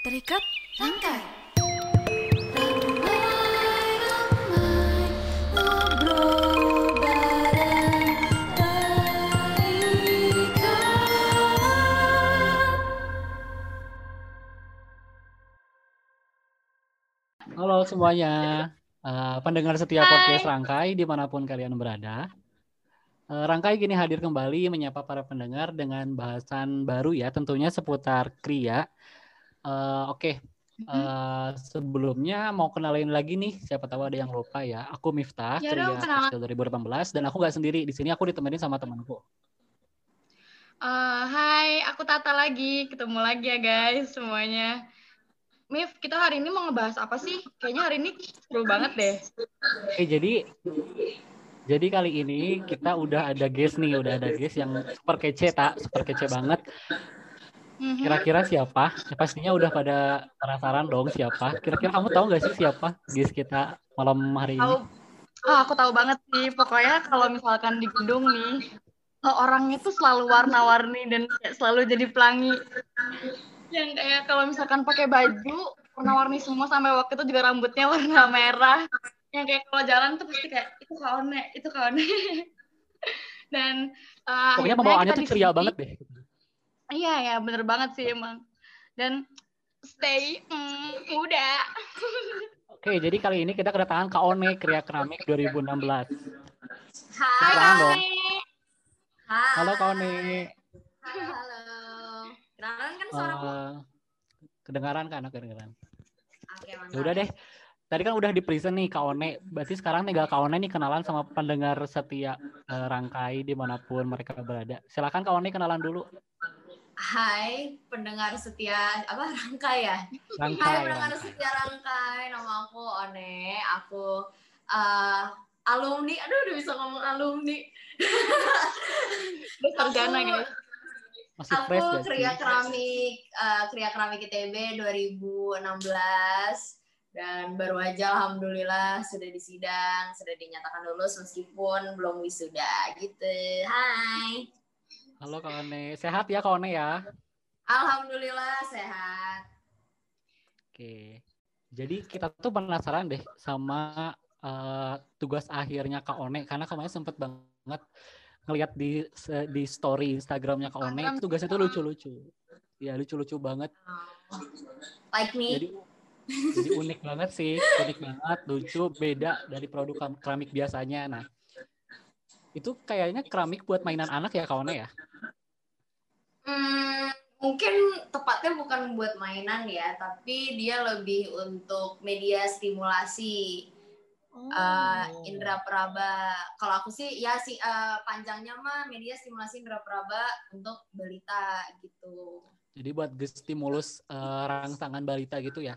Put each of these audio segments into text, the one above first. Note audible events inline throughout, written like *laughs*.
Terikat rangkai. Halo semuanya, Eh, pendengar setiap podcast Rangkai di mana pun kalian berada. Eh, Rangkai kini hadir kembali menyapa para pendengar dengan bahasan baru ya, tentunya seputar kria. Eh, Oke, Eh, sebelumnya mau kenalin lagi nih, siapa tahu ada yang lupa ya. Aku Miftah, Ya dong. Kecil 2018 dan aku nggak sendiri di sini. Aku ditemenin sama temanku. Eh, hai, aku Tata lagi. Ketemu lagi ya guys semuanya. Mif, kita hari ini mau ngebahas apa sih? Kayaknya hari ini seru banget deh. Oke, jadi jadi kali ini kita udah ada guest nih, udah ada guest yang super kece tak, super kece banget. Mhm. Kira-kira siapa? Ya, pastinya udah pada penasaran dong siapa. Kira-kira kamu tahu nggak sih siapa guys kita malam hari ini? Tahu? Oh, aku tahu banget sih. Pokoknya kalau misalkan di gedung nih, orangnya tuh selalu warna-warni dan kayak selalu jadi pelangi. Yang kayak kalau misalkan pakai baju warna-warni semua sampai waktu itu juga rambutnya warna *laughs* merah. Yang kayak kalau jalan tuh pasti kayak itu kaone, itu kaone. *laughs* Dan eh, Pokoknya pembawaannya tuh ceria banget deh. Iya ya bener banget sih emang. Dan stay mm, muda. Oke, jadi kali ini kita kedatangan Kak One Kriya Keramik 2016. Hai. Dong. Hai. Halo Kak One. Halo, halo. Kenalan kan suaraku? Eh, kedengaran kan? Kedengaran. Oke, mantap. Ya udah deh. Tadi kan udah di present nih Kak One. Berarti sekarang tinggal Kak One nih kenalan sama pendengar setia eh, Rangkai di mana pun mereka berada. Silakan Kak One kenalan dulu. Hai, pendengar setia apa Rangkai ya? Hai, Rangkai. pendengar setia Rangkai. Nama aku One. Aku eh, alumni. Aduh, udah bisa ngomong alumni. Aku- guys. Masih Aku fresh? Kriya Keramik, eh, Kriya Keramik ITB 2016 dan baru aja alhamdulillah sudah disidang, sudah dinyatakan lulus meskipun belum wisuda gitu. Hai. Halo Kak One. Sehat ya Kak One ya? Alhamdulillah sehat. Oke. Jadi kita tuh penasaran deh sama eh, tugas akhirnya Kak One karena kemarin sempet banget ngeliat di di story Instagramnya Kak One Instagram. itu tugasnya tuh lucu-lucu. Ya lucu-lucu banget. Like me. Jadi jadi unik banget sih, unik banget, lucu, beda dari produk keramik biasanya. Nah, itu kayaknya keramik buat mainan anak ya One ya? Hmm, mungkin tepatnya bukan buat mainan ya, tapi dia lebih untuk media stimulasi. Oh. eh, indra peraba. Kalau aku sih ya sih eh, panjangnya mah media stimulasi indra peraba untuk balita gitu. Jadi buat stimulus eh, rangsangan balita gitu ya.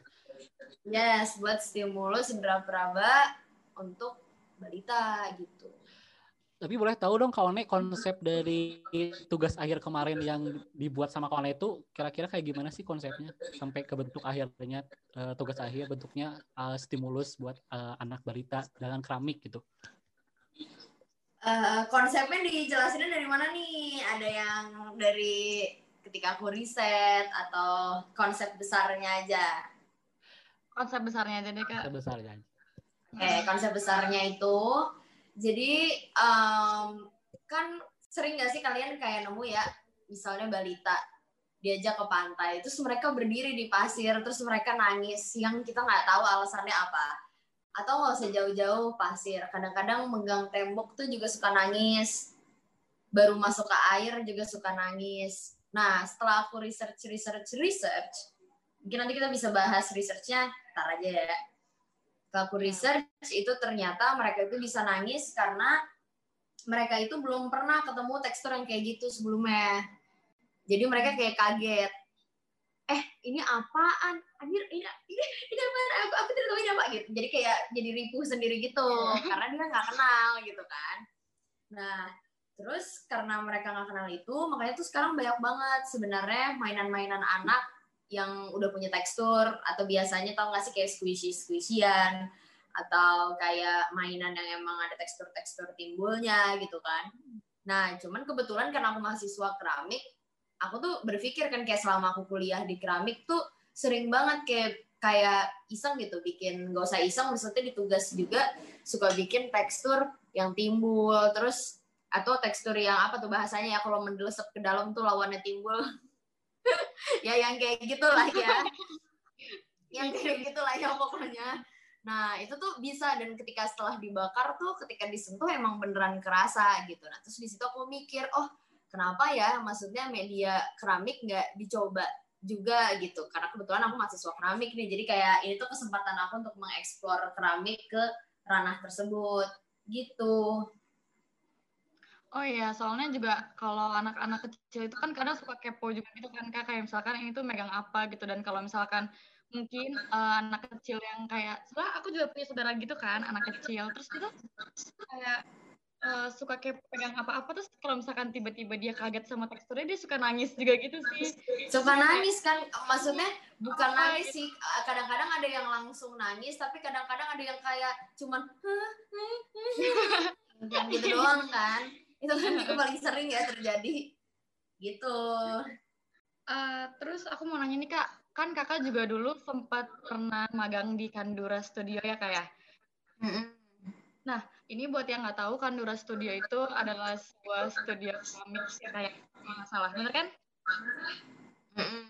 Yes, buat stimulus indra peraba untuk balita gitu. Tapi boleh tahu dong Kak One konsep dari tugas akhir kemarin yang dibuat sama Kak One itu kira-kira kayak gimana sih konsepnya sampai ke bentuk akhirnya eh, tugas akhir bentuknya eh, stimulus buat eh, anak balita dengan keramik gitu. Eh, konsepnya dijelasinnya dari mana nih? Ada yang dari ketika aku riset atau konsep besarnya aja? Konsep besarnya aja deh kak. Sebesar ya. Oke, konsep besarnya itu, jadi em, kan sering gak sih kalian kayak nemu ya, misalnya balita diajak ke pantai, terus mereka berdiri di pasir, terus mereka nangis, yang kita nggak tahu alasannya apa. Atau nggak usah jauh-jauh pasir, kadang-kadang megang tembok tuh juga suka nangis, baru masuk ke air juga suka nangis. Nah, setelah aku research, research, research, mungkin nanti kita bisa bahas researchnya, ntar aja ya aku research itu ternyata mereka itu bisa nangis karena mereka itu belum pernah ketemu tekstur yang kayak gitu sebelumnya. Jadi mereka kayak kaget. Eh, ini apaan? Anjir, ini ini, ini apaan? Aku, aku tidak tahu ini apa gitu. Jadi kayak jadi ripuh sendiri gitu karena dia nggak kenal gitu kan. Nah, terus karena mereka nggak kenal itu, makanya tuh sekarang banyak banget sebenarnya mainan-mainan anak yang udah punya tekstur atau biasanya tau gak sih kayak squishy squishyan atau kayak mainan yang emang ada tekstur-tekstur timbulnya gitu kan. Nah, cuman kebetulan karena aku mahasiswa keramik, aku tuh berpikir kan kayak selama aku kuliah di keramik tuh sering banget kayak kayak iseng gitu bikin gak usah iseng maksudnya di tugas juga suka bikin tekstur yang timbul terus atau tekstur yang apa tuh bahasanya ya kalau mendelesep ke dalam tuh lawannya timbul *laughs* ya yang kayak gitulah ya. *laughs* Yang kayak gitulah ya pokoknya. Nah itu tuh bisa dan ketika setelah dibakar tuh ketika disentuh emang beneran kerasa gitu. Nah terus di situ aku mikir oh kenapa ya? Maksudnya media keramik nggak dicoba juga gitu. Karena kebetulan aku mahasiswa keramik nih jadi kayak ini tuh kesempatan aku untuk mengeksplor keramik ke ranah tersebut. Gitu Oh iya, soalnya juga kalau anak-anak kecil itu kan kadang suka kepo juga gitu kan kak, kayak misalkan ini tuh megang apa gitu. Dan kalau misalkan mungkin eh, anak kecil yang kayak, soalnya aku juga punya saudara gitu kan, anak kecil, terus kita kayak eh, suka kepo pegang apa-apa. Terus kalau misalkan tiba-tiba dia kaget sama teksturnya dia suka nangis juga gitu sih. suka nangis kan? Maksudnya bukan Oh, nangis sih. Kadang-kadang ada yang langsung nangis tapi kadang-kadang ada yang kayak cuman *laughs* gitu doang kan itu kan juga paling sering ya terjadi gitu Eh, terus aku mau nanya nih kak, kan kakak juga dulu sempat pernah magang di Kandura Studio ya kak ya? Mm-mm. Ini buat yang nggak tahu, Kandura Studio itu adalah sebuah studio keramik ya kayak nggak salah, bener kan? Mm-mm.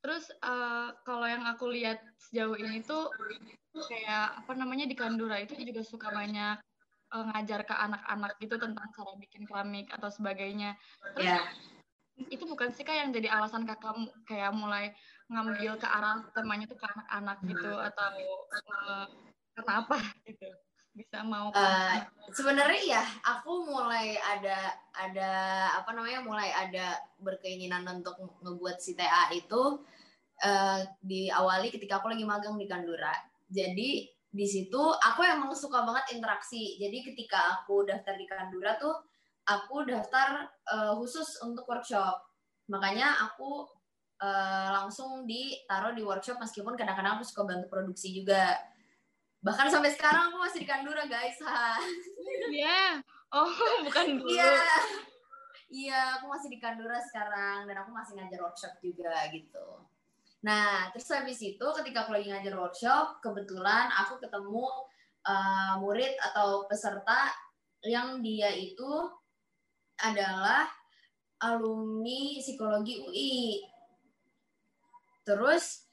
Terus eh, kalau yang aku lihat sejauh ini tuh kayak apa namanya di Kandura itu juga suka banyak eh, ngajar ke anak-anak gitu tentang cara bikin keramik atau sebagainya. Terus ya itu bukan sih kak yang jadi alasan kakak kayak mulai ngambil ke arah temanya tuh ke anak-anak gitu atau eh, karena apa gitu? Bisa mau Eh, sebenarnya ya aku mulai ada ada apa namanya mulai ada berkeinginan untuk ngebuat si TA itu eh, diawali ketika aku lagi magang di Kandura jadi di situ aku emang suka banget interaksi jadi ketika aku daftar di Kandura tuh aku daftar eh, khusus untuk workshop makanya aku eh, langsung ditaruh di workshop meskipun kadang-kadang aku suka bantu produksi juga bahkan sampai sekarang aku masih di Kandura guys ha Iya. Oh, *laughs* bukan dulu. Iya. Iya, aku masih di Kandura sekarang dan aku masih ngajar workshop juga gitu. Nah, terus habis itu ketika aku lagi ngajar workshop, kebetulan aku ketemu uh, murid atau peserta yang dia itu adalah alumni psikologi UI. Terus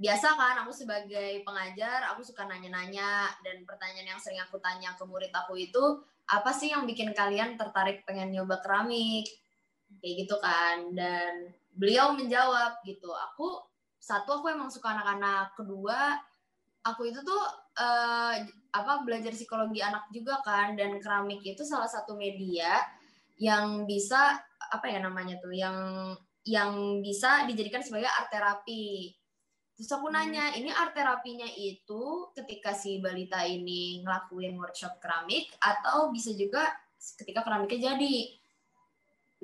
biasa kan aku sebagai pengajar, aku suka nanya-nanya. Dan pertanyaan yang sering aku tanya ke murid aku itu apa sih yang bikin kalian tertarik pengen nyoba keramik? Kayak gitu kan. Dan beliau menjawab gitu aku satu aku emang suka anak-anak. Kedua aku itu tuh eh, apa belajar psikologi anak juga kan. Dan keramik itu salah satu media yang bisa apa ya namanya tuh yang yang bisa dijadikan sebagai art terapi. Terus aku nanya ini art terapinya itu ketika si balita ini ngelakuin workshop keramik atau bisa juga ketika keramiknya jadi?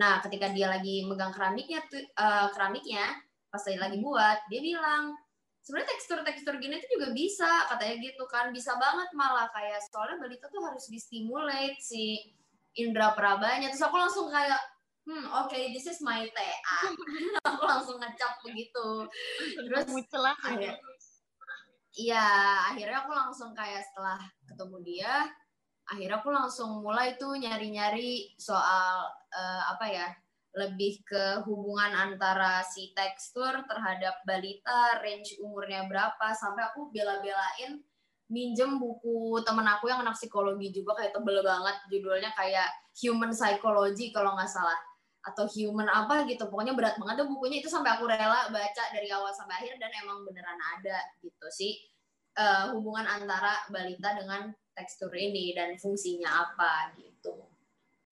Nah ketika dia lagi megang keramiknya tuh eh, keramiknya pas dia lagi buat dia bilang sebenarnya tekstur-tekstur gini tuh juga bisa katanya gitu kan. Bisa banget malah kayak soalnya balita tuh harus distimulate si indera perabanya terus aku langsung kayak hmm oke this is my TA *laughs* aku langsung ngecap begitu. Terus Muncul lah. akhir- Iya, akhirnya aku langsung kayak setelah ketemu dia, akhirnya aku langsung mulai tuh nyari-nyari soal eh, apa ya, lebih ke hubungan antara si tekstur terhadap balita, range umurnya berapa, sampai aku bela-belain minjem buku temen aku yang anak psikologi juga kayak tebel banget judulnya kayak Human Psychology kalau nggak salah atau Human apa gitu pokoknya berat banget tuh bukunya itu sampai aku rela baca dari awal sampai akhir dan emang beneran ada gitu sih eh, hubungan antara balita dengan tekstur ini dan fungsinya apa gitu.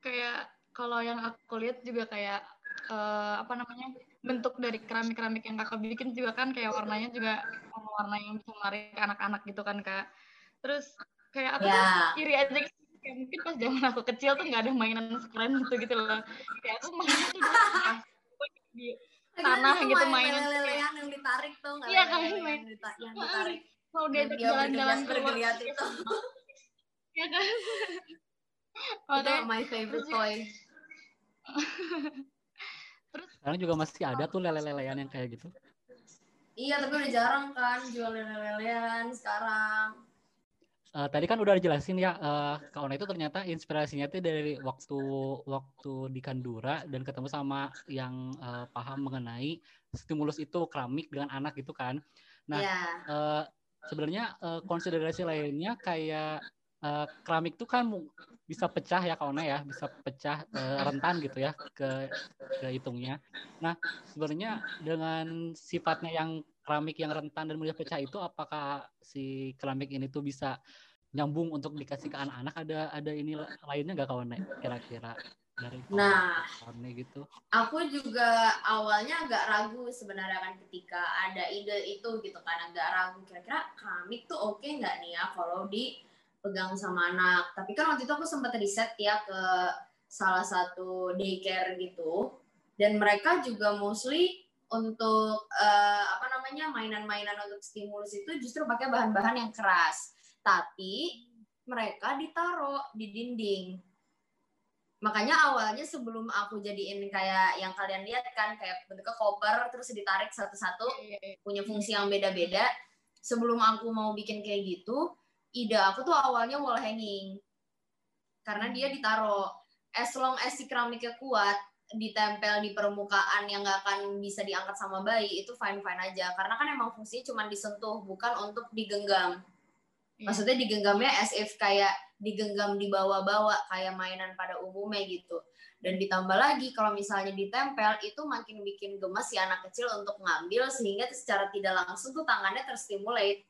Kayak kalau yang aku lihat juga kayak eh, apa namanya bentuk dari keramik-keramik yang kakak bikin juga kan kayak warnanya juga warna-warna yang bisa menarik anak-anak gitu kan kak. Terus kayak aku tuh ya. iri aja gitu. Kayak mungkin pas zaman aku kecil tuh nggak ada mainan sekeren gitu gitu loh. Kayak aku mainnya tuh dulu pas di tanah Itu gitu main mainan yang ditarik tuh nggak? Iya, kan, main- yang, dita- yang ditarik. Mau dia jalan-jalan keluar itu. Ya kan? Makanya my favorite *laughs* terus Sekarang juga masih ada tuh lele-lelean yang kayak gitu. Iya, tapi udah jarang kan jual lele-lelean sekarang. Eh, tadi kan udah dijelasin ya, eh Kak Ona itu ternyata inspirasinya itu dari waktu waktu di Kandura dan ketemu sama yang eh, paham mengenai stimulus itu keramik dengan anak gitu kan. Nah, Iya. eh, sebenarnya eh, konsiderasi lainnya kayak eh, keramik itu kan bisa pecah ya Kak Ona ya, bisa pecah eh, rentan gitu ya ke ke hitungnya. Nah, sebenarnya dengan sifatnya yang keramik yang rentan dan mudah pecah itu apakah si keramik ini tuh bisa nyambung untuk dikasih ke anak-anak ada ada ini la- lainnya nggak kawan kira-kira dari Nah. kawan gitu Aku juga awalnya agak ragu sebenarnya kan ketika ada ide itu gitu kan agak ragu kira-kira keramik tuh oke nggak nih ya kalau dipegang sama anak. Tapi kan waktu itu aku sempat riset ya ke salah satu daycare gitu dan mereka juga mostly untuk eh, apa namanya mainan-mainan untuk stimulus itu justru pakai bahan-bahan yang keras. Tapi mereka ditaruh di dinding makanya awalnya sebelum aku jadiin kayak yang kalian lihat kan kayak bentuknya koper terus ditarik satu-satu punya fungsi yang beda-beda sebelum aku mau bikin kayak gitu ide aku tuh awalnya wall hanging. Karena dia ditaruh. As long as si keramiknya kuat ditempel di permukaan yang nggak akan bisa diangkat sama bayi itu fine fine aja. Karena kan emang fungsinya cuma disentuh bukan untuk digenggam. Maksudnya digenggamnya as if kayak digenggam di bawah-bawah kayak mainan pada umumnya gitu. Dan ditambah lagi kalau misalnya ditempel itu makin bikin gemes si anak kecil untuk ngambil sehingga secara tidak langsung tuh tangannya terstimulate.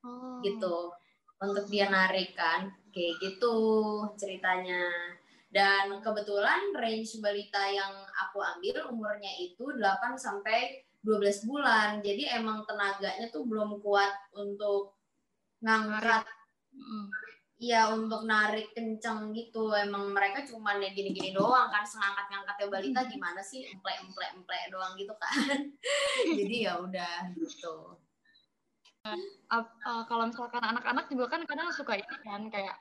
Oh. gitu untuk dia narik kan kayak gitu ceritanya. Dan kebetulan range balita yang aku ambil umurnya itu 8 sampai 12 bulan. Jadi emang tenaganya tuh belum kuat untuk ngangkat. Mm. Iya untuk narik kenceng gitu. Emang mereka cuman ya gini-gini doang kan sengangkat ngangkatnya balita gimana sih? Emplek emplek emplek doang gitu kan. *laughs* Jadi ya udah gitu Eh, kalau misalkan anak-anak juga kan kadang suka ini kan kayak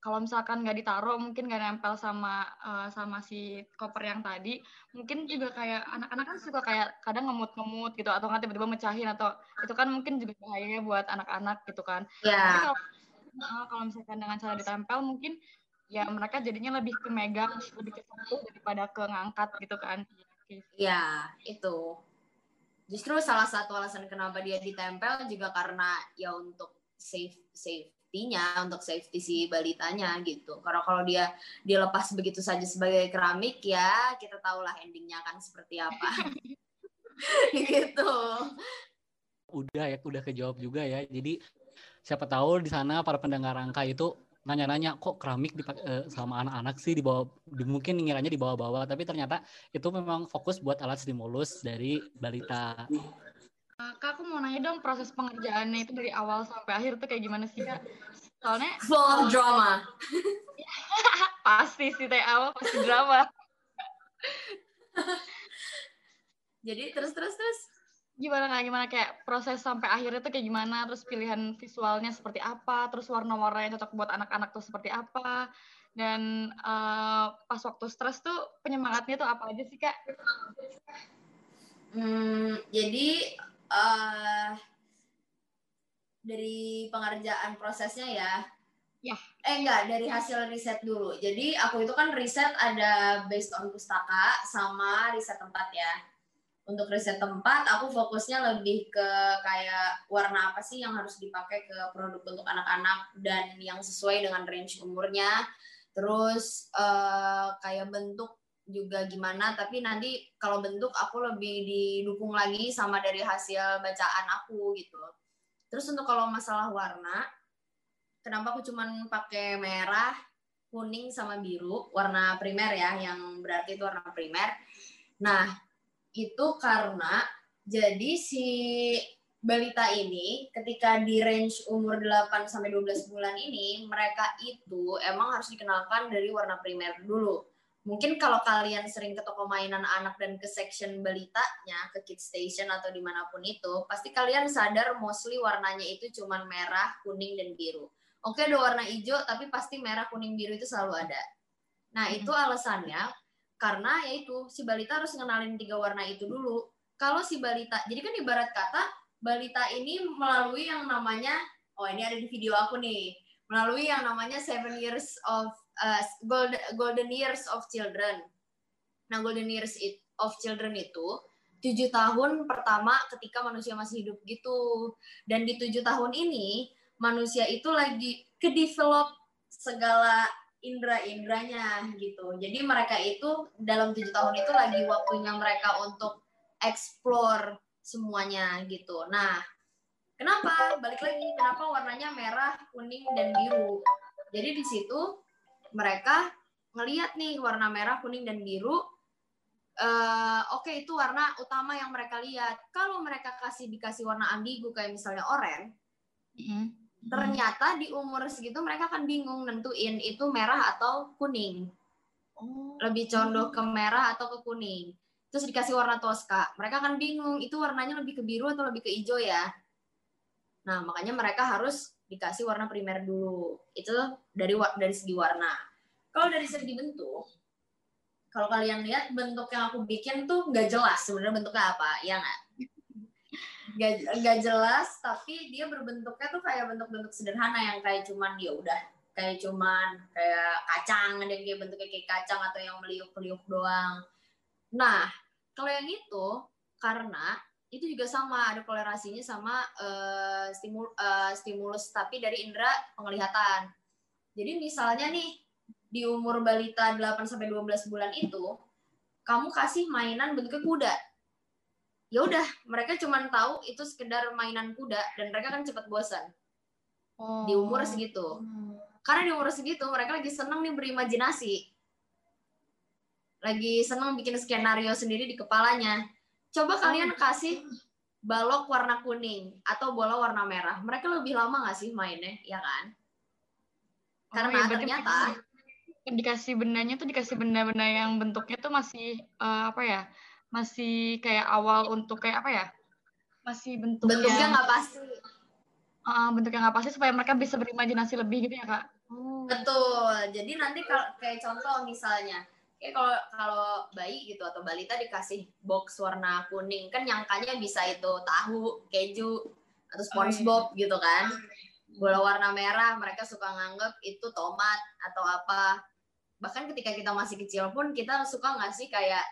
kalau misalkan nggak ditaruh mungkin nggak nempel sama eh, sama si koper yang tadi mungkin juga kayak anak-anak kan suka kayak kadang ngemut-ngemut gitu atau nggak tiba-tiba mecahin atau itu kan mungkin juga bahayanya buat anak-anak gitu kan. Tapi ya kalau eh, kalau misalkan dengan cara ditempel mungkin ya mereka jadinya lebih ke megang lebih ke sentuh daripada ke ngangkat gitu kan. Ya itu justru salah satu alasan kenapa dia ditempel juga karena ya untuk safe safety-nya untuk safety si balitanya gitu. Karena kalau dia dilepas begitu saja sebagai keramik ya kita tahulah endingnya akan seperti apa. *laughs* Gitu. Udah ya udah kejawab juga ya. Jadi siapa tahu di sana para pendengar angka itu nanya-nanya kok keramik dipak- eh, sama anak-anak sih di bawah di- mungkin ngiranya di bawah-bawah tapi ternyata itu memang fokus buat alat stimulus dari balita Eh, Kak, aku mau nanya dong proses pengerjaannya itu dari awal sampai akhir tuh kayak gimana sih kak? Soalnya full of drama *laughs* pasti sih dari awal pasti drama. *laughs* jadi terus terus terus Gimana kak? Gimana kayak proses sampai akhirnya tuh kayak gimana? Terus pilihan visualnya seperti apa? Terus warna-warna yang cocok buat anak-anak tuh seperti apa? Dan eh, pas waktu stres tuh penyemangatnya tuh apa aja sih kak? Hmm, jadi eh dari pengerjaan prosesnya ya. Ya. Eh enggak, dari hasil riset dulu. Jadi aku itu kan riset ada based on pustaka sama riset tempat ya. Untuk riset tempat aku fokusnya lebih ke kayak warna apa sih yang harus dipakai ke produk untuk anak-anak dan yang sesuai dengan range umurnya. Terus eh kayak bentuk juga gimana tapi nanti kalau bentuk aku lebih didukung lagi sama dari hasil bacaan aku gitu. Terus untuk kalau masalah warna kenapa aku cuman pakai merah kuning sama biru? Warna primer ya yang berarti itu warna primer. Nah itu karena jadi si balita ini ketika di range umur 8 sampai 12 bulan ini mereka itu emang harus dikenalkan dari warna primer dulu mungkin kalau kalian sering ke toko mainan anak dan ke section balitanya, ke kid station atau di mana pun itu, pasti kalian sadar mostly warnanya itu cuman merah, kuning, dan biru. Oke ada warna hijau, tapi pasti merah, kuning, biru itu selalu ada. Nah itu alasannya, karena yaitu si balita harus ngenalin tiga warna itu dulu. kalau si balita, jadi kan ibarat kata balita ini melalui yang namanya, oh ini ada di video aku nih, melalui yang namanya seven years of uh, golden, golden years of children. Nah, golden years of children itu tujuh tahun pertama ketika manusia masih hidup gitu. Dan di tujuh tahun ini manusia itu lagi ke develop segala indera-inderanya gitu. Jadi mereka itu dalam tujuh tahun itu lagi waktunya mereka untuk explore semuanya gitu. Nah, kenapa? Balik lagi, kenapa warnanya merah, kuning, dan biru? Jadi di situ mereka ngeliat nih warna merah, kuning, dan biru. eh, Oke, itu warna utama yang mereka lihat. Kalau mereka kasih dikasih warna ambigu kayak misalnya oranye, Mm-mm. Ternyata di umur segitu mereka akan bingung nentuin itu merah atau kuning. Oh. lebih condong ke merah atau ke kuning. Terus dikasih warna toska. Mereka akan bingung itu warnanya lebih ke biru atau lebih ke hijau ya? Nah makanya mereka harus dikasih warna primer dulu. Itu dari dari segi warna. Kalau dari segi bentuk kalau kalian lihat bentuk yang aku bikin tuh nggak jelas sebenarnya bentuknya apa ya nggak nggak nggak jelas tapi dia berbentuknya tuh kayak bentuk-bentuk sederhana yang kayak cuman ya udah kayak cuman kayak kacang yang kayak bentuknya kayak kacang atau yang meliuk-meliuk doang. Nah kalau yang itu karena itu juga sama ada kolerasinya sama eh, stimul eh, stimulus tapi dari indera penglihatan. Jadi misalnya nih di umur balita 8 sampai 12 bulan itu kamu kasih mainan bentuknya kuda ya udah mereka cuma tahu itu sekedar mainan kuda dan mereka kan cepat bosan. Oh. di umur segitu. Karena di umur segitu mereka lagi seneng nih berimajinasi. Lagi seneng bikin skenario sendiri di kepalanya. Coba kalian kasih balok warna kuning atau bola warna merah. Mereka lebih lama nggak sih mainnya ya kan? Oh, karena ya, berarti ternyata dikasih bendanya tuh dikasih benda-benda yang bentuknya tuh masih eh, apa ya masih kayak awal untuk kayak apa ya masih bentuk bentuknya yang nggak pasti eh, bentuk yang nggak pasti supaya mereka bisa berimajinasi lebih gitu ya kak Betul. Jadi nanti kalau kayak contoh misalnya, kayak kalau kalau bayi gitu atau balita dikasih box warna kuning, kan nyangkanya bisa itu tahu, keju, atau SpongeBob gitu kan. Bola warna merah mereka suka nganggep itu tomat atau apa. Bahkan ketika kita masih kecil pun kita suka nggak sih kayak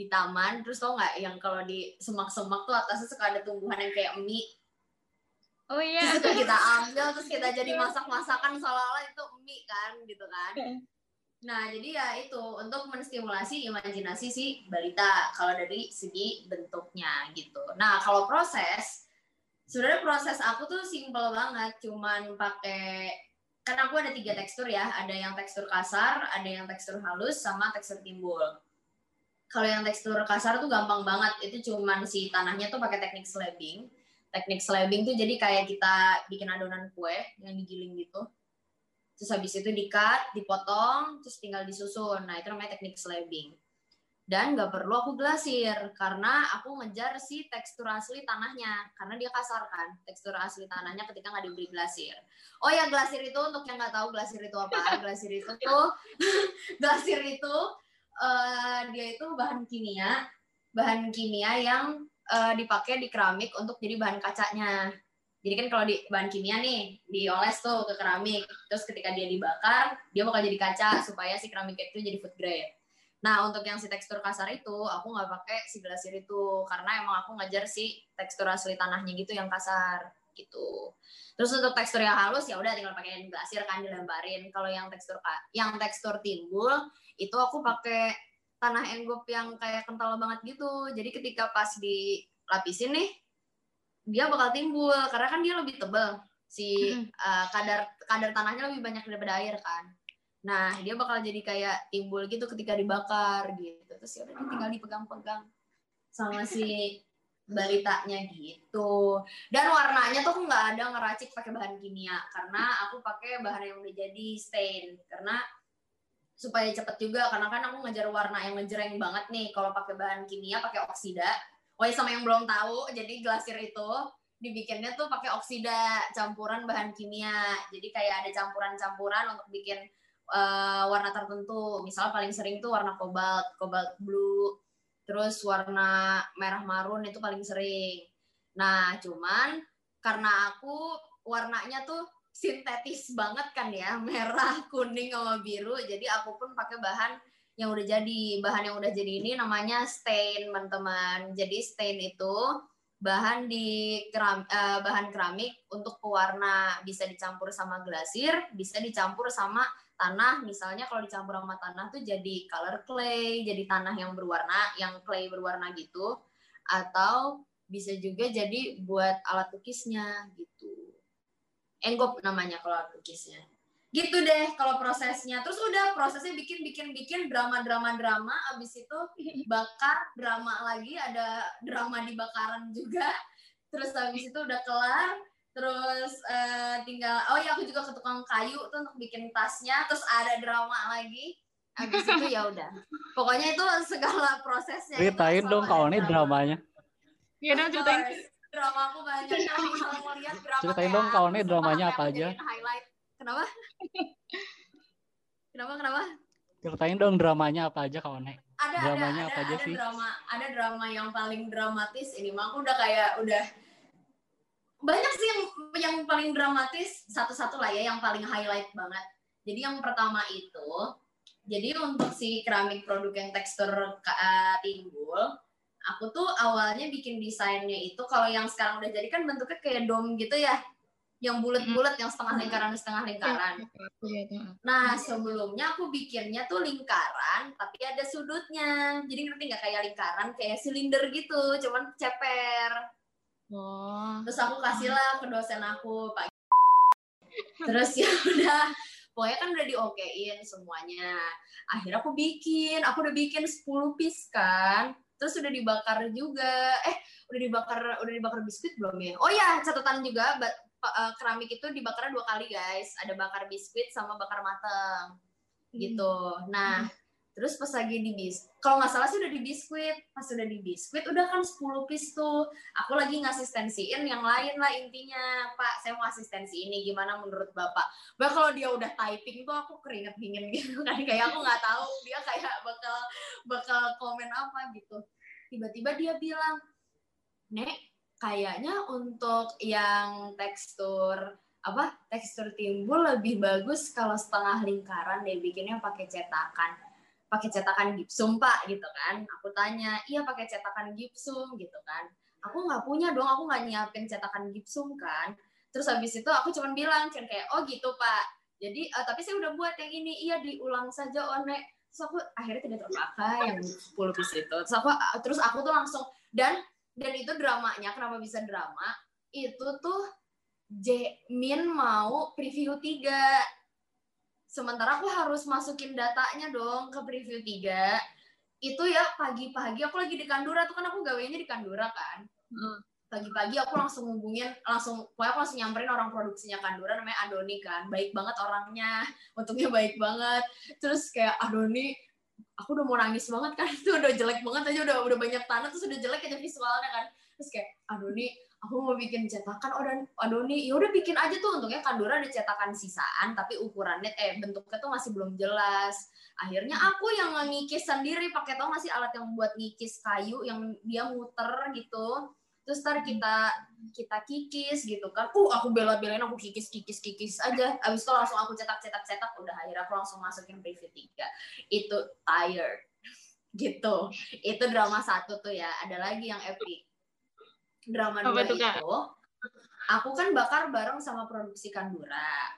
di taman terus tau nggak yang kalau di semak-semak tuh atasnya suka ada tumbuhan yang kayak mie. Oh iya. Terus itu kita ambil terus kita jadi masak-masakan seolah-olah itu mie kan gitu kan. Nah jadi ya itu untuk menstimulasi imajinasi si balita kalau dari segi bentuknya gitu. Nah kalau proses sebenarnya proses aku tuh simple banget cuman pakai kan aku ada tiga tekstur ya. Ada yang tekstur kasar ada yang tekstur halus sama tekstur timbul kalau yang tekstur kasar tuh gampang banget itu cuman si tanahnya tuh pakai teknik slabbing teknik slabbing tuh jadi kayak kita bikin adonan kue yang digiling gitu terus habis itu di-cut, dipotong, terus tinggal disusun. Nah, itu namanya teknik slabbing. Dan nggak perlu aku glasir, karena aku ngejar si tekstur asli tanahnya. Karena dia kasar kan, tekstur asli tanahnya ketika nggak diberi glasir. Oh ya, glasir itu untuk yang nggak tahu glasir itu apa. *laughs* Glasir itu tuh, *laughs* glasir itu eh, dia itu bahan kimia, bahan kimia yang eh, dipakai di keramik untuk jadi bahan kacanya. Jadi kan kalau di bahan kimia nih dioles tuh ke keramik, terus ketika dia dibakar, dia bakal jadi kaca supaya si keramik itu jadi food grade. Nah untuk yang si tekstur kasar itu, aku nggak pakai si glasir itu karena emang aku ngajar si tekstur asli tanahnya gitu yang kasar gitu. Terus untuk tekstur yang halus ya udah tinggal pakai glasir kan dilebarin. Kalau yang tekstur yang tekstur timbul itu aku pakai tanah enggop yang kayak kental banget gitu. Jadi ketika pas dilapisin nih dia bakal timbul karena kan dia lebih tebal si uh, kadar kadar tanahnya lebih banyak daripada air kan nah dia bakal jadi kayak timbul gitu ketika dibakar gitu terus ya udah tinggal dipegang-pegang sama si *laughs* balitanya gitu dan warnanya tuh nggak ada ngeracik pakai bahan kimia karena aku pakai bahan yang udah jadi stain karena supaya cepet juga karena kan aku ngejar warna yang ngejreng banget nih kalau pakai bahan kimia pakai oksida Oh ya sama yang belum tahu, jadi glasir itu dibikinnya tuh pakai oksida campuran bahan kimia. Jadi kayak ada campuran-campuran untuk bikin eh, warna tertentu. Misal paling sering tuh warna kobalt, kobalt blue. Terus warna merah marun itu paling sering. Nah, cuman karena aku warnanya tuh sintetis banget kan ya, *laughs* merah, kuning sama biru, jadi aku pun pakai bahan yang udah jadi. Bahan yang udah jadi ini namanya stain, teman-teman. Jadi stain itu bahan di keram, eh, bahan keramik untuk pewarna bisa dicampur sama glasir, bisa dicampur sama tanah. Misalnya kalau dicampur sama tanah tuh jadi color clay, jadi tanah yang berwarna, yang clay berwarna gitu. Atau bisa juga jadi buat alat lukisnya gitu. Enggop namanya kalau alat lukisnya. Gitu deh kalau prosesnya. Terus udah prosesnya bikin bikin bikin drama drama drama abis itu bakar drama lagi ada drama di bakaran juga. Terus habis itu udah kelar terus eh, tinggal oh ya aku juga ke tukang kayu tuh untuk bikin tasnya terus ada drama lagi habis itu ya udah pokoknya itu segala prosesnya Ceritain dong kalau ini drama. dramanya. Iya dong ceritain. Drama aku banyak kalau misalnya mau lihat drama Ceritain dong, kalau ini dramanya apa aja? highlight kenapa kenapa kenapa Ceritain dong dramanya apa aja kawan Nek. ada Dramanya ada apa ada, aja ada sih? drama ada drama yang paling dramatis ini mah aku udah kayak udah banyak sih yang yang paling dramatis satu-satu lah ya yang paling highlight banget jadi yang pertama itu jadi untuk si keramik produk yang tekstur uh, timbul aku tuh awalnya bikin desainnya itu kalau yang sekarang udah jadi kan bentuknya kayak dom gitu ya yang bulat-bulat yang setengah lingkaran setengah lingkaran Nah, sebelumnya aku bikinnya tuh lingkaran, tapi ada sudutnya. Jadi ngerti nggak kayak lingkaran, kayak silinder gitu, cuman ceper. Oh. Terus aku kasih lah ke dosen aku, Pak. *laughs* Terus ya udah, pokoknya kan udah diokein semuanya. Akhirnya aku bikin, aku udah bikin 10 piece kan. Terus udah dibakar juga. Eh, udah dibakar udah dibakar biskuit belum ya? Oh ya, catatan juga eh, keramik itu dibakarnya dua kali, guys. Ada bakar biskuit sama bakar mateng. Gitu. Nah, terus pas lagi di bis, kalau nggak salah sih udah di biskuit. Pas udah di biskuit, udah kan 10 piece tuh. Aku lagi ngasistensiin yang lain lah intinya. Pak saya mau asistensi ini gimana menurut bapak? Bah kalau dia udah typing tuh aku keringet dingin gitu kan. *laughs* Kayak aku nggak tahu dia kayak bakal bakal komen apa gitu. Tiba-tiba dia bilang nek kayaknya untuk yang tekstur apa tekstur timbul lebih bagus kalau setengah lingkaran deh bikinnya pakai cetakan pakai cetakan gipsum pak gitu kan. Aku tanya iya pakai cetakan gipsum gitu kan. Aku nggak punya dong aku nggak nyiapin cetakan gipsum kan. Terus habis itu aku cuma bilang kan kayak oh gitu pak. Jadi eh, tapi saya udah buat yang ini iya diulang saja nek terus aku akhirnya tidak terpakai yang 10 piece itu. Terus aku terus aku tuh langsung dan dan itu dramanya kenapa bisa drama? Itu tuh Jamin mau preview 3 sementara aku harus masukin datanya dong ke preview 3 itu ya pagi-pagi aku lagi di Kandura. Tuh kan aku gawainya di Kandura kan? Hmm. pagi-pagi aku langsung hubungin langsung pokoknya aku langsung nyamperin orang produksinya Kandura namanya Adoni kan. Baik banget orangnya. *laughs* Untungnya baik banget. Terus kayak Adoni aku udah mau nangis banget kan. *laughs* Itu udah jelek banget aja udah udah banyak tanah terus udah jelek aja visualnya kan. Terus kayak Adoni aku mau bikin cetakan oh dan Adoni ya udah bikin aja tuh untungnya Kandura ada cetakan sisaan tapi ukurannya eh bentuknya tuh masih belum jelas. Akhirnya aku yang ngikis sendiri pakai tau gak sih alat yang buat ngikis kayu yang dia muter gitu. Terus ntar kita kita kikis gitu kan. Uh aku bela-belain aku kikis kikis kikis aja. Abis itu langsung aku cetak cetak cetak. Udah akhirnya aku langsung masukin preview 3 itu tired. *laughs* Gitu. Itu drama satu tuh ya. Ada lagi yang epic drama dua itu aku kan bakar bareng sama produksi Kandura.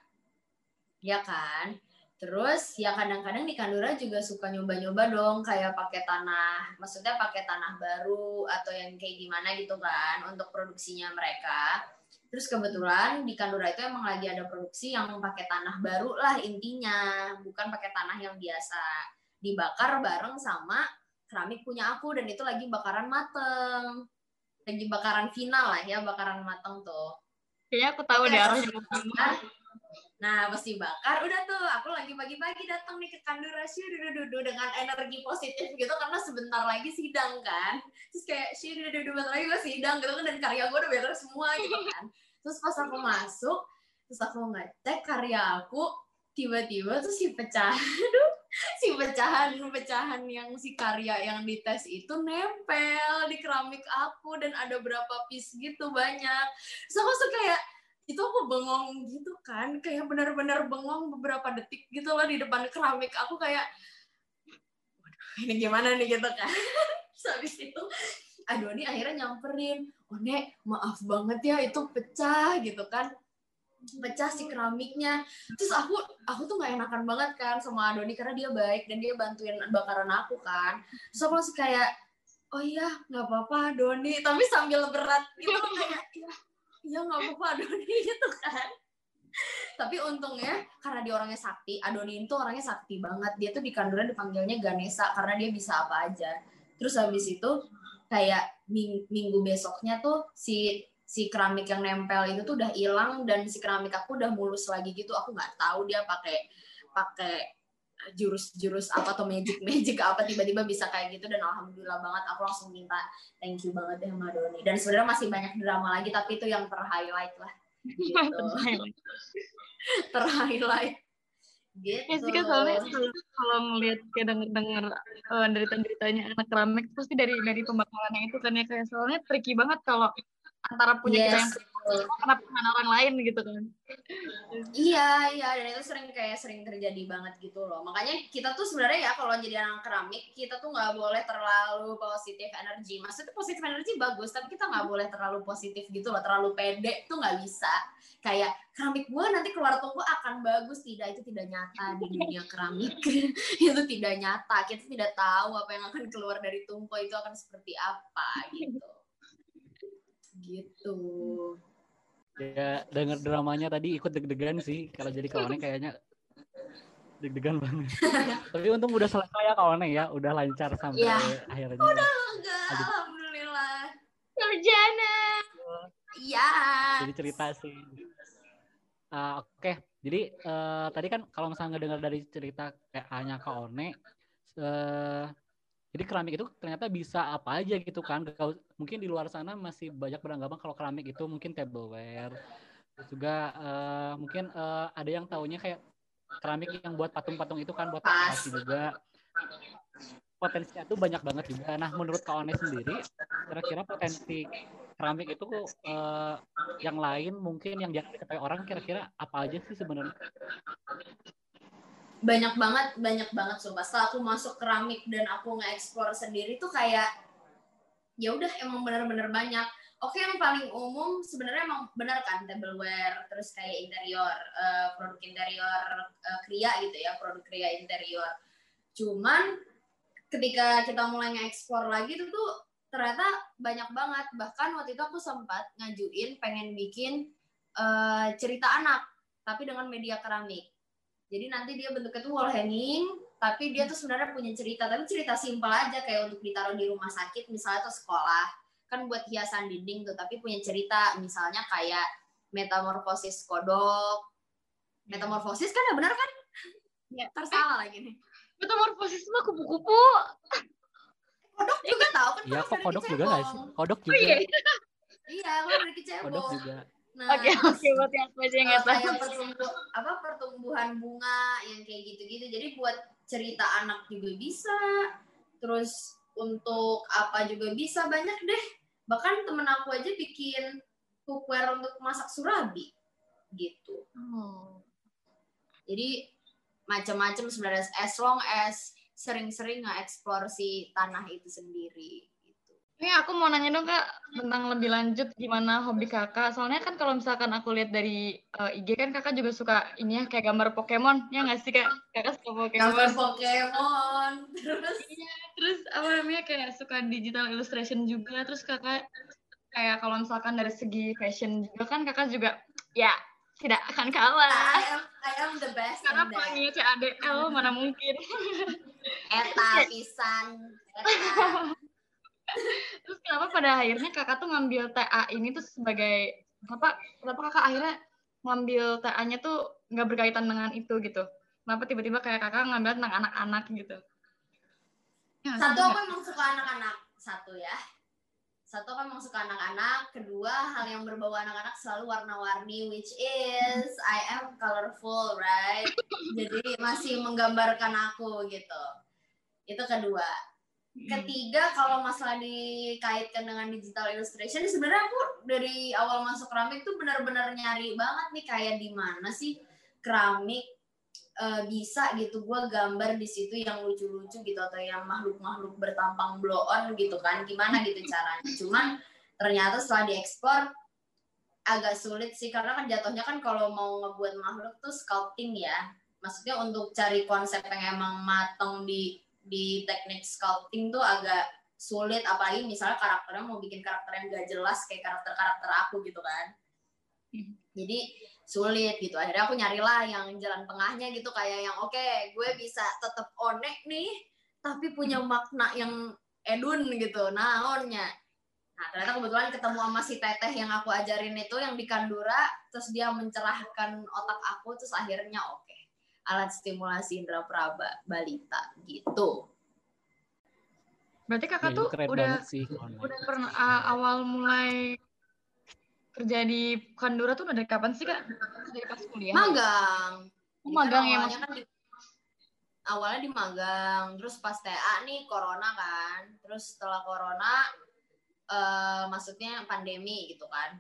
Ya kan? Terus ya kadang-kadang di Kandura juga suka nyoba-nyoba dong kayak pakai tanah maksudnya pakai tanah baru atau yang kayak gimana gitu kan untuk produksinya mereka. Terus kebetulan di Kandura itu emang lagi ada produksi yang pakai tanah baru lah intinya bukan pakai tanah yang biasa. Dibakar bareng sama keramik punya aku dan itu lagi bakaran mateng lagi bakaran final lah ya bakaran mateng tuh Kayaknya aku tahu deh arahnya. Nah, pas dibakar, udah tuh aku lagi pagi-pagi datang nih ke Kandura Syu dudu dengan energi positif gitu karena sebentar lagi sidang kan. Terus kayak Syu dudu bentar lagi gue sidang gitu kan dan karya gue udah beres semua gitu kan. Terus pas aku masuk, terus aku ngecek karya aku tiba-tiba tuh si pecah. *laughs* Aduh, *laughs* si pecahan-pecahan yang si karya yang dites itu nempel di keramik aku dan ada berapa piece gitu banyak. So aku tuh kayak itu aku bengong gitu kan, kayak benar-benar bengong beberapa detik gitu loh di depan keramik aku kayak waduh ini gimana nih gitu kan. *laughs* Habis itu aduh ini akhirnya nyamperin, oh nek maaf banget ya itu pecah gitu kan pecah si keramiknya. Terus aku aku tuh nggak enakan banget kan sama Adoni karena dia baik dan dia bantuin bakaran aku kan. Terus aku langsung kayak oh iya nggak apa-apa Doni. Tapi sambil berat gitu *laughs* kayak iya iya nggak apa-apa Adoni *laughs* gitu kan. Tapi untungnya karena dia orangnya sakti Adoni itu orangnya sakti banget. Dia tuh di kanduran dipanggilnya Ganesha karena dia bisa apa aja. Terus habis itu kayak ming- minggu besoknya tuh si si keramik yang nempel itu tuh udah hilang dan si keramik aku udah mulus lagi gitu. Aku nggak tahu dia pakai pakai jurus-jurus apa atau magic magic apa tiba-tiba bisa kayak gitu. Dan alhamdulillah banget aku langsung minta thank you banget ya sama Doni. Dan sebenarnya masih banyak drama lagi tapi itu yang terhighlight lah. Gitu. *laughs* Terhighlight. Gitu Ya sih kan soalnya kalau, kalau ngelihat kayak denger denger uh, derita deritanya anak keramik pasti dari dari pembakarannya itu kan ya kayak soalnya tricky banget kalau antara punya kita yang yes, betul. kenapa dengan orang lain gitu kan. Iya, iya, dan itu sering kayak sering terjadi banget gitu loh. Makanya kita tuh sebenarnya ya kalau jadi anak keramik, kita tuh nggak boleh terlalu positif energi. Maksudnya positif energi bagus, tapi kita nggak boleh terlalu positif gitu loh, terlalu pede tuh nggak bisa. Kayak keramik gua nanti keluar tungku akan bagus, tidak itu tidak nyata di dunia keramik. *laughs* itu tidak nyata. Kita tidak tahu apa yang akan keluar dari tungku itu akan seperti apa gitu. Gitu. Ya denger dramanya tadi ikut deg-degan sih kalau jadi kawannya kayaknya deg-degan banget. *laughs* Tapi untung udah selesai ya kawannya ya, udah lancar sampai Iya. akhirnya. Enggak, Aduh. alhamdulillah. Sarjana. Iya. Jadi cerita sih. Ah, Oke, jadi eh, tadi kan kalau misalnya dengar dari cerita kayak hanya Kak One, eh, jadi keramik itu ternyata bisa apa aja gitu kan. Mungkin di luar sana masih banyak beranggapan kalau keramik itu mungkin tableware. Terus juga eh, mungkin eh, ada yang taunya kayak keramik yang buat patung-patung itu kan buat dekorasi juga. Potensinya tuh banyak banget juga. Nah, menurut Kak One sendiri, kira-kira potensi keramik itu eh, yang lain mungkin yang jangan diketahui orang kira-kira apa aja sih sebenarnya? Banyak banget banyak banget sumpah. Setelah aku masuk keramik dan aku nge-explore sendiri tuh kayak ya udah emang bener-bener banyak. Oke yang paling umum sebenarnya emang bener kan tableware terus kayak interior eh, produk interior eh, kria gitu ya produk kria interior. Cuman ketika kita mulai nge-explore lagi itu tuh ternyata banyak banget. Bahkan waktu itu aku sempat ngajuin pengen bikin eh, cerita anak tapi dengan media keramik jadi nanti dia bentuknya tuh wall hanging, tapi dia tuh sebenarnya punya cerita, tapi cerita simpel aja kayak untuk ditaruh di rumah sakit misalnya atau sekolah. Kan buat hiasan dinding tuh, tapi punya cerita misalnya kayak metamorfosis kodok. Metamorfosis kan ya benar kan? Ya. Tersalah lagi nih. Metamorfosis mah kupu-kupu. Kodok juga tahu kan? Iya, kok kodok juga nggak sih? kecebong. Kodok Oh juga. iya. Iya, dari Kodok kecebong. juga. Nah, Oke terus- oke apa aja yang Eh, nggak tahu. kayak pertumbu- apa pertumbuhan bunga yang kayak gitu-gitu jadi buat cerita anak juga bisa terus untuk apa juga bisa banyak deh bahkan temen aku aja bikin cookware untuk masak surabi gitu Oh. jadi macam-macam sebenarnya as long as sering-sering nge-explore si tanah itu sendiri. Ini aku mau nanya dong kak tentang lebih lanjut gimana hobi kakak. Soalnya kan kalau misalkan aku lihat dari eh, IG kan kakak juga suka ini ya kayak gambar Pokemon ya nggak sih kak? Kakak suka Pokemon. gambar Pokemon *laughs* terus Terus apa namanya kayak suka digital illustration juga. Terus kakak kayak kalau misalkan dari segi fashion juga kan kakak juga ya tidak akan kalah. I am I am the best Karena pelanginya CADL mana mungkin. eta pisan eta. *laughs* Terus kenapa pada akhirnya kakak tuh ngambil TA ini tuh sebagai apa? Kenapa kakak akhirnya ngambil TA-nya tuh nggak berkaitan dengan itu gitu? Kenapa tiba-tiba kayak kakak ngambil tentang anak-anak gitu? Ya, Satu aku emang suka anak-anak satu ya. satu kan memang suka anak-anak, kedua hal yang berbau anak-anak selalu warna-warni, which is I am colorful, right? Jadi masih menggambarkan aku gitu. Itu kedua. Ketiga, kalau masalah dikaitkan dengan digital illustration, sebenarnya aku dari awal masuk keramik tuh benar-benar nyari banget nih kayak di mana sih keramik eh, bisa gitu. Gue gambar di situ yang lucu-lucu gitu atau yang makhluk-makhluk bertampang blow on gitu kan gimana gitu *laughs* caranya. Cuman ternyata setelah dieksplor agak sulit sih karena kan jatuhnya kan kalau mau ngebuat makhluk tuh sculpting ya. Maksudnya untuk cari konsep yang emang mateng di di teknik sculpting tuh agak sulit apalagi misalnya karakternya mau bikin karakter yang gak jelas kayak karakter-karakter aku gitu kan. Hmm. jadi sulit gitu. Akhirnya aku nyarilah yang jalan tengahnya gitu kayak yang oke gue bisa tetap onek nih tapi punya makna yang edun gitu naonnya. Nah ternyata kebetulan ketemu sama si teteh yang aku ajarin itu yang di Kandura terus dia mencerahkan otak aku terus akhirnya oke alat stimulasi indera praba balita gitu Berarti kakak Ya, tuh udah sih. udah pernah a- awal mulai kerja di Kandura tuh udah dari kapan sih kak? Dari pas kuliah? magang Oh, magang kan ya, awalnya kan di, awalnya di magang terus pas TA nih corona kan terus setelah corona eh maksudnya pandemi gitu kan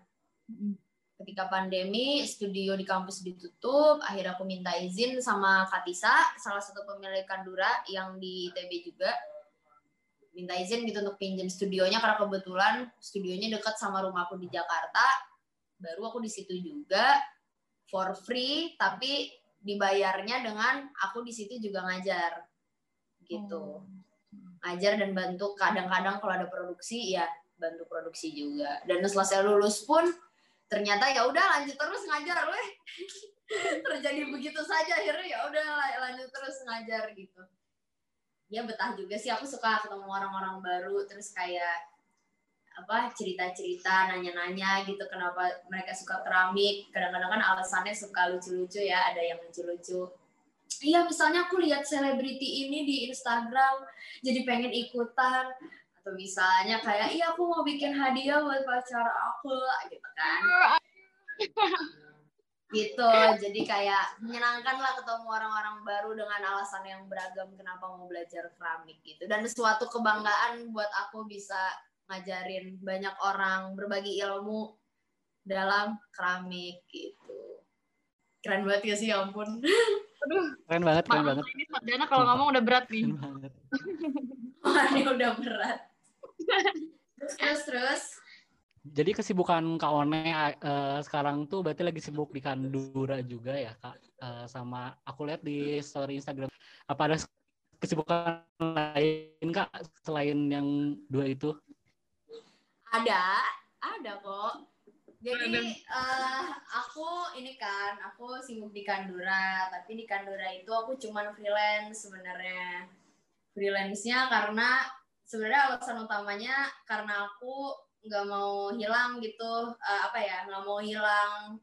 Mm. Ketika pandemi studio di kampus ditutup akhirnya aku minta izin sama Katisa salah satu pemilik Kandura yang di ITB juga. Minta izin gitu untuk pinjam studionya karena kebetulan studionya dekat sama rumahku di Jakarta. Baru aku di situ juga for free tapi dibayarnya dengan aku di situ juga ngajar. Gitu. Ngajar dan bantu kadang-kadang kalau ada produksi ya bantu produksi juga. Dan selesai lulus pun ternyata ya udah lanjut terus ngajar weh. *laughs* Terjadi begitu saja akhirnya ya udah la- lanjut terus ngajar gitu. Ya betah juga sih aku suka ketemu orang-orang baru terus kayak apa cerita-cerita nanya-nanya gitu kenapa mereka suka keramik. Kadang-kadang kan alasannya suka lucu-lucu ya ada yang lucu-lucu. Iya misalnya aku lihat selebriti ini di Instagram jadi pengen ikutan atau misalnya kayak iya aku mau bikin hadiah buat pacar aku gitu kan. Gitu. Jadi kayak menyenangkan lah ketemu orang-orang baru dengan alasan yang beragam kenapa mau belajar keramik gitu. Dan suatu kebanggaan buat aku bisa ngajarin banyak orang berbagi ilmu dalam keramik gitu. Keren banget ya sih? Ya ampun. Keren banget, keren Maaf, banget. ini Sarjana kalau ngomong udah berat nih. Keren banget. *laughs* Wah, ini udah berat terus terus terus Jadi kesibukan Kak One eh, sekarang tuh berarti lagi sibuk di Kandura juga ya Kak? Eh, sama aku lihat di story Instagram. Apa ada kesibukan lain Kak selain yang dua itu? Ada, ada kok. Jadi eh, aku ini kan, aku sibuk di Kandura, tapi di Kandura itu aku cuman freelance sebenarnya. Freelance-nya karena sebenarnya alasan utamanya karena aku nggak mau hilang gitu, eh, apa ya, nggak mau hilang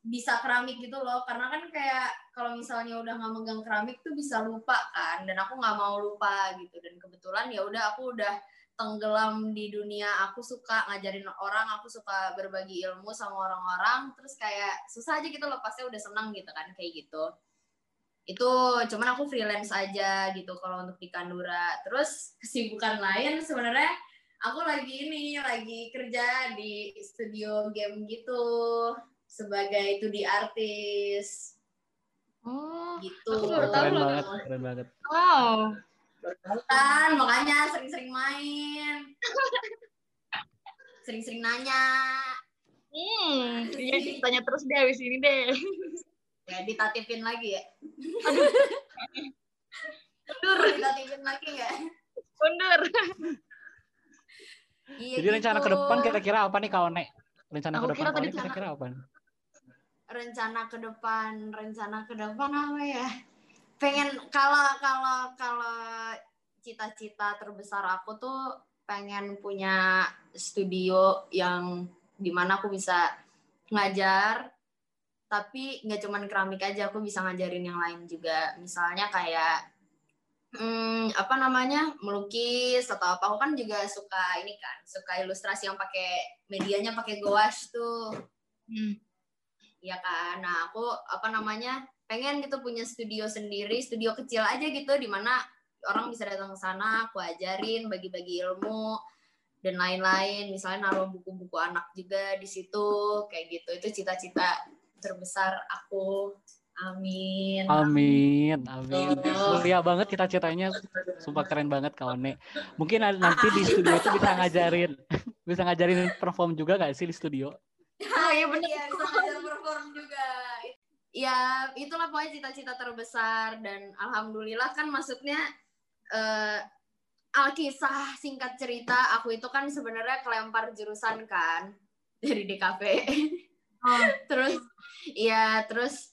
bisa keramik gitu loh. Karena kan kayak kalau misalnya udah nggak megang keramik tuh bisa lupa kan. Dan aku nggak mau lupa gitu. Dan kebetulan ya udah aku udah tenggelam di dunia. Aku suka ngajarin orang aku suka berbagi ilmu sama orang-orang. Terus kayak susah aja gitu lepasnya udah seneng gitu kan kayak gitu itu cuman aku freelance aja gitu kalau untuk di Kandura terus kesibukan lain sebenarnya aku lagi ini lagi kerja di studio game gitu sebagai 2D artis Oh, gitu Aku baru tahu Keren loh. banget, keren banget. wow. kan makanya sering-sering main sering-sering nanya Hmm, iya sih, tanya terus deh abis ini deh. Ya ditatipin lagi ya Dur, ditatipin lagi ya Mundur. iya Jadi rencana gitu. ke depan kira-kira apa nih Kak One? Rencana Aku ke depan kira Kak tadi One kira-kira apa? rencana ke depan rencana ke depan apa ya pengen kalau kalau kalau cita-cita terbesar aku tuh pengen punya studio yang di mana aku bisa ngajar tapi nggak cuman keramik aja aku bisa ngajarin yang lain juga. Misalnya kayak hmm, apa namanya melukis atau apa. Aku kan juga suka ini kan suka ilustrasi yang pakai medianya pakai gouache tuh. Hmm. ya kan? Nah aku apa namanya pengen gitu punya studio sendiri studio kecil aja gitu di mana orang bisa datang ke sana aku ajarin bagi-bagi ilmu dan lain-lain. Misalnya naruh buku-buku anak juga di situ kayak gitu. Itu cita-cita terbesar aku amin Amin, amin. Betul. Mulia banget cita-citanya, sumpah keren banget kawan Mungkin ada- nanti di studio itu bisa ngajarin, *laughs* bisa ngajarin perform juga gak sih di studio? Oh *laughs* iya bener. Iya, bisa ngajar perform juga. Ya, itulah pokoknya cita-cita terbesar dan alhamdulillah kan maksudnya eh Alkisah singkat cerita aku itu kan sebenarnya kelempar jurusan kan *laughs* dari DKP. Oh. terus ya terus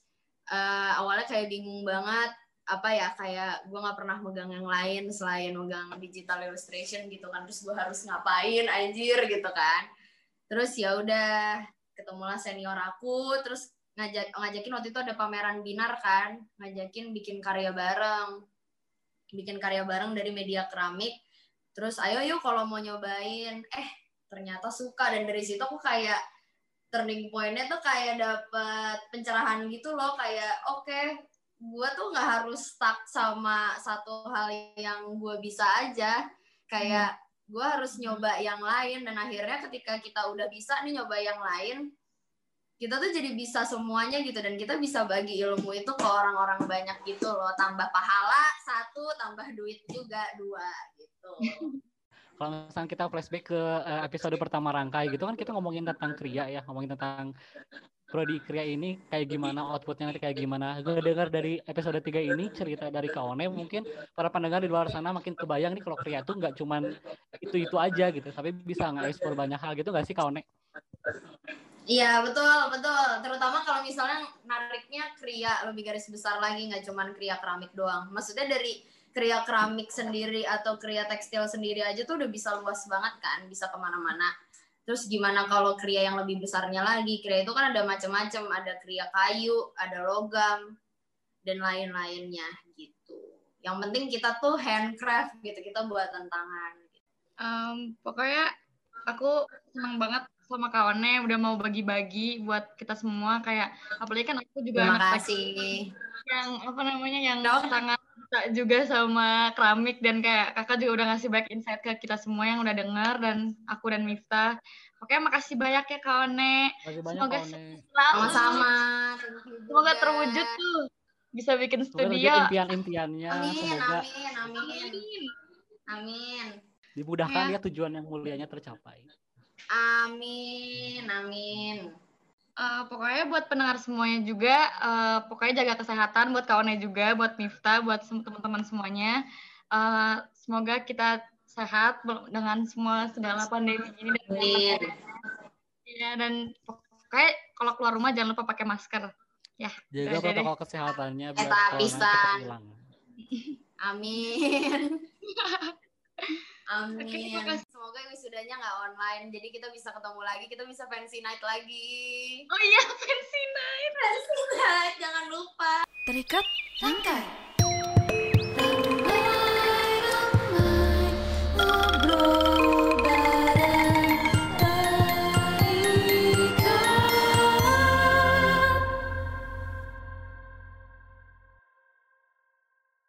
eh, awalnya kayak bingung banget apa ya kayak gue nggak pernah megang yang lain selain megang digital illustration gitu kan terus gue harus ngapain anjir gitu kan. Terus ya udah ketemulah senior aku terus ngajak ngajakin waktu itu ada pameran binar kan ngajakin bikin karya bareng. Bikin karya bareng dari media keramik. Terus ayo yuk kalau mau nyobain. Eh ternyata suka dan dari situ aku kayak turning pointnya tuh kayak dapet pencerahan gitu loh kayak oke gue tuh nggak harus stuck sama satu hal yang gue bisa aja. Kayak gue harus nyoba yang lain dan akhirnya ketika kita udah bisa nih nyoba yang lain kita tuh jadi bisa semuanya gitu dan kita bisa bagi ilmu itu ke orang-orang banyak gitu loh. Tambah pahala satu tambah duit juga dua gitu *laughs* Kalau misalnya kita flashback ke eh, episode pertama rangkai gitu kan kita ngomongin tentang kriya ya, ngomongin tentang prodi kriya ini kayak gimana outputnya nanti kayak gimana. Gue dengar dari episode 3 ini cerita dari Kaone mungkin para pendengar di luar sana makin kebayang nih kalau kriya tuh nggak cuman itu-itu aja gitu, tapi bisa nge-explore banyak hal gitu nggak sih Kaone? Iya betul betul terutama kalau misalnya nariknya kriya lebih garis besar lagi nggak cuman kriya keramik doang maksudnya dari kriya keramik sendiri atau kriya tekstil sendiri aja tuh udah bisa luas banget kan bisa ke mana-mana. Terus gimana kalau kriya yang lebih besarnya lagi? Kriya itu kan ada macam-macam ada kriya kayu ada logam dan lain-lainnya gitu. Yang penting kita tuh handcraft gitu kita buatan tangan Em, pokoknya aku senang banget sama kawannya udah mau bagi-bagi buat kita semua. Kayak apalagi kan aku juga terima kasih. yang apa namanya yang Dong. sangat suka juga sama keramik dan kayak kakak juga udah ngasih banyak insight ke kita semua yang udah denger dan aku dan Miftah. Oke, makasih banyak ya. Makasih banyak Semoga. Selalu. sama-sama you Semoga terwujud tuh. Bisa bikin Semoga studio. impian-impiannya, Amin, semoga amin, amin, amin, dimudahkan Ya. ya tujuan yang mulianya tercapai. amin, amin. Eh, pokoknya buat pendengar semuanya juga, eh, pokoknya jaga kesehatan buat kawannya juga, buat Miftah, buat sem- teman-teman semuanya. Eh, semoga kita sehat dengan semua segala pandemi ini dan. Iya, dan pokoknya kalau keluar rumah jangan lupa pakai masker. Ya, Jaga protokol kesehatannya biar Eta bisa. hilang. Amin. *laughs* Oke, Amin. terima kasih semoga wisudanya nggak online. Jadi kita bisa ketemu lagi kita bisa fancy night lagi. Oh iya fancy night. Fancy night jangan lupa. Terikat rangkai. Ramai-ramai ngobrol.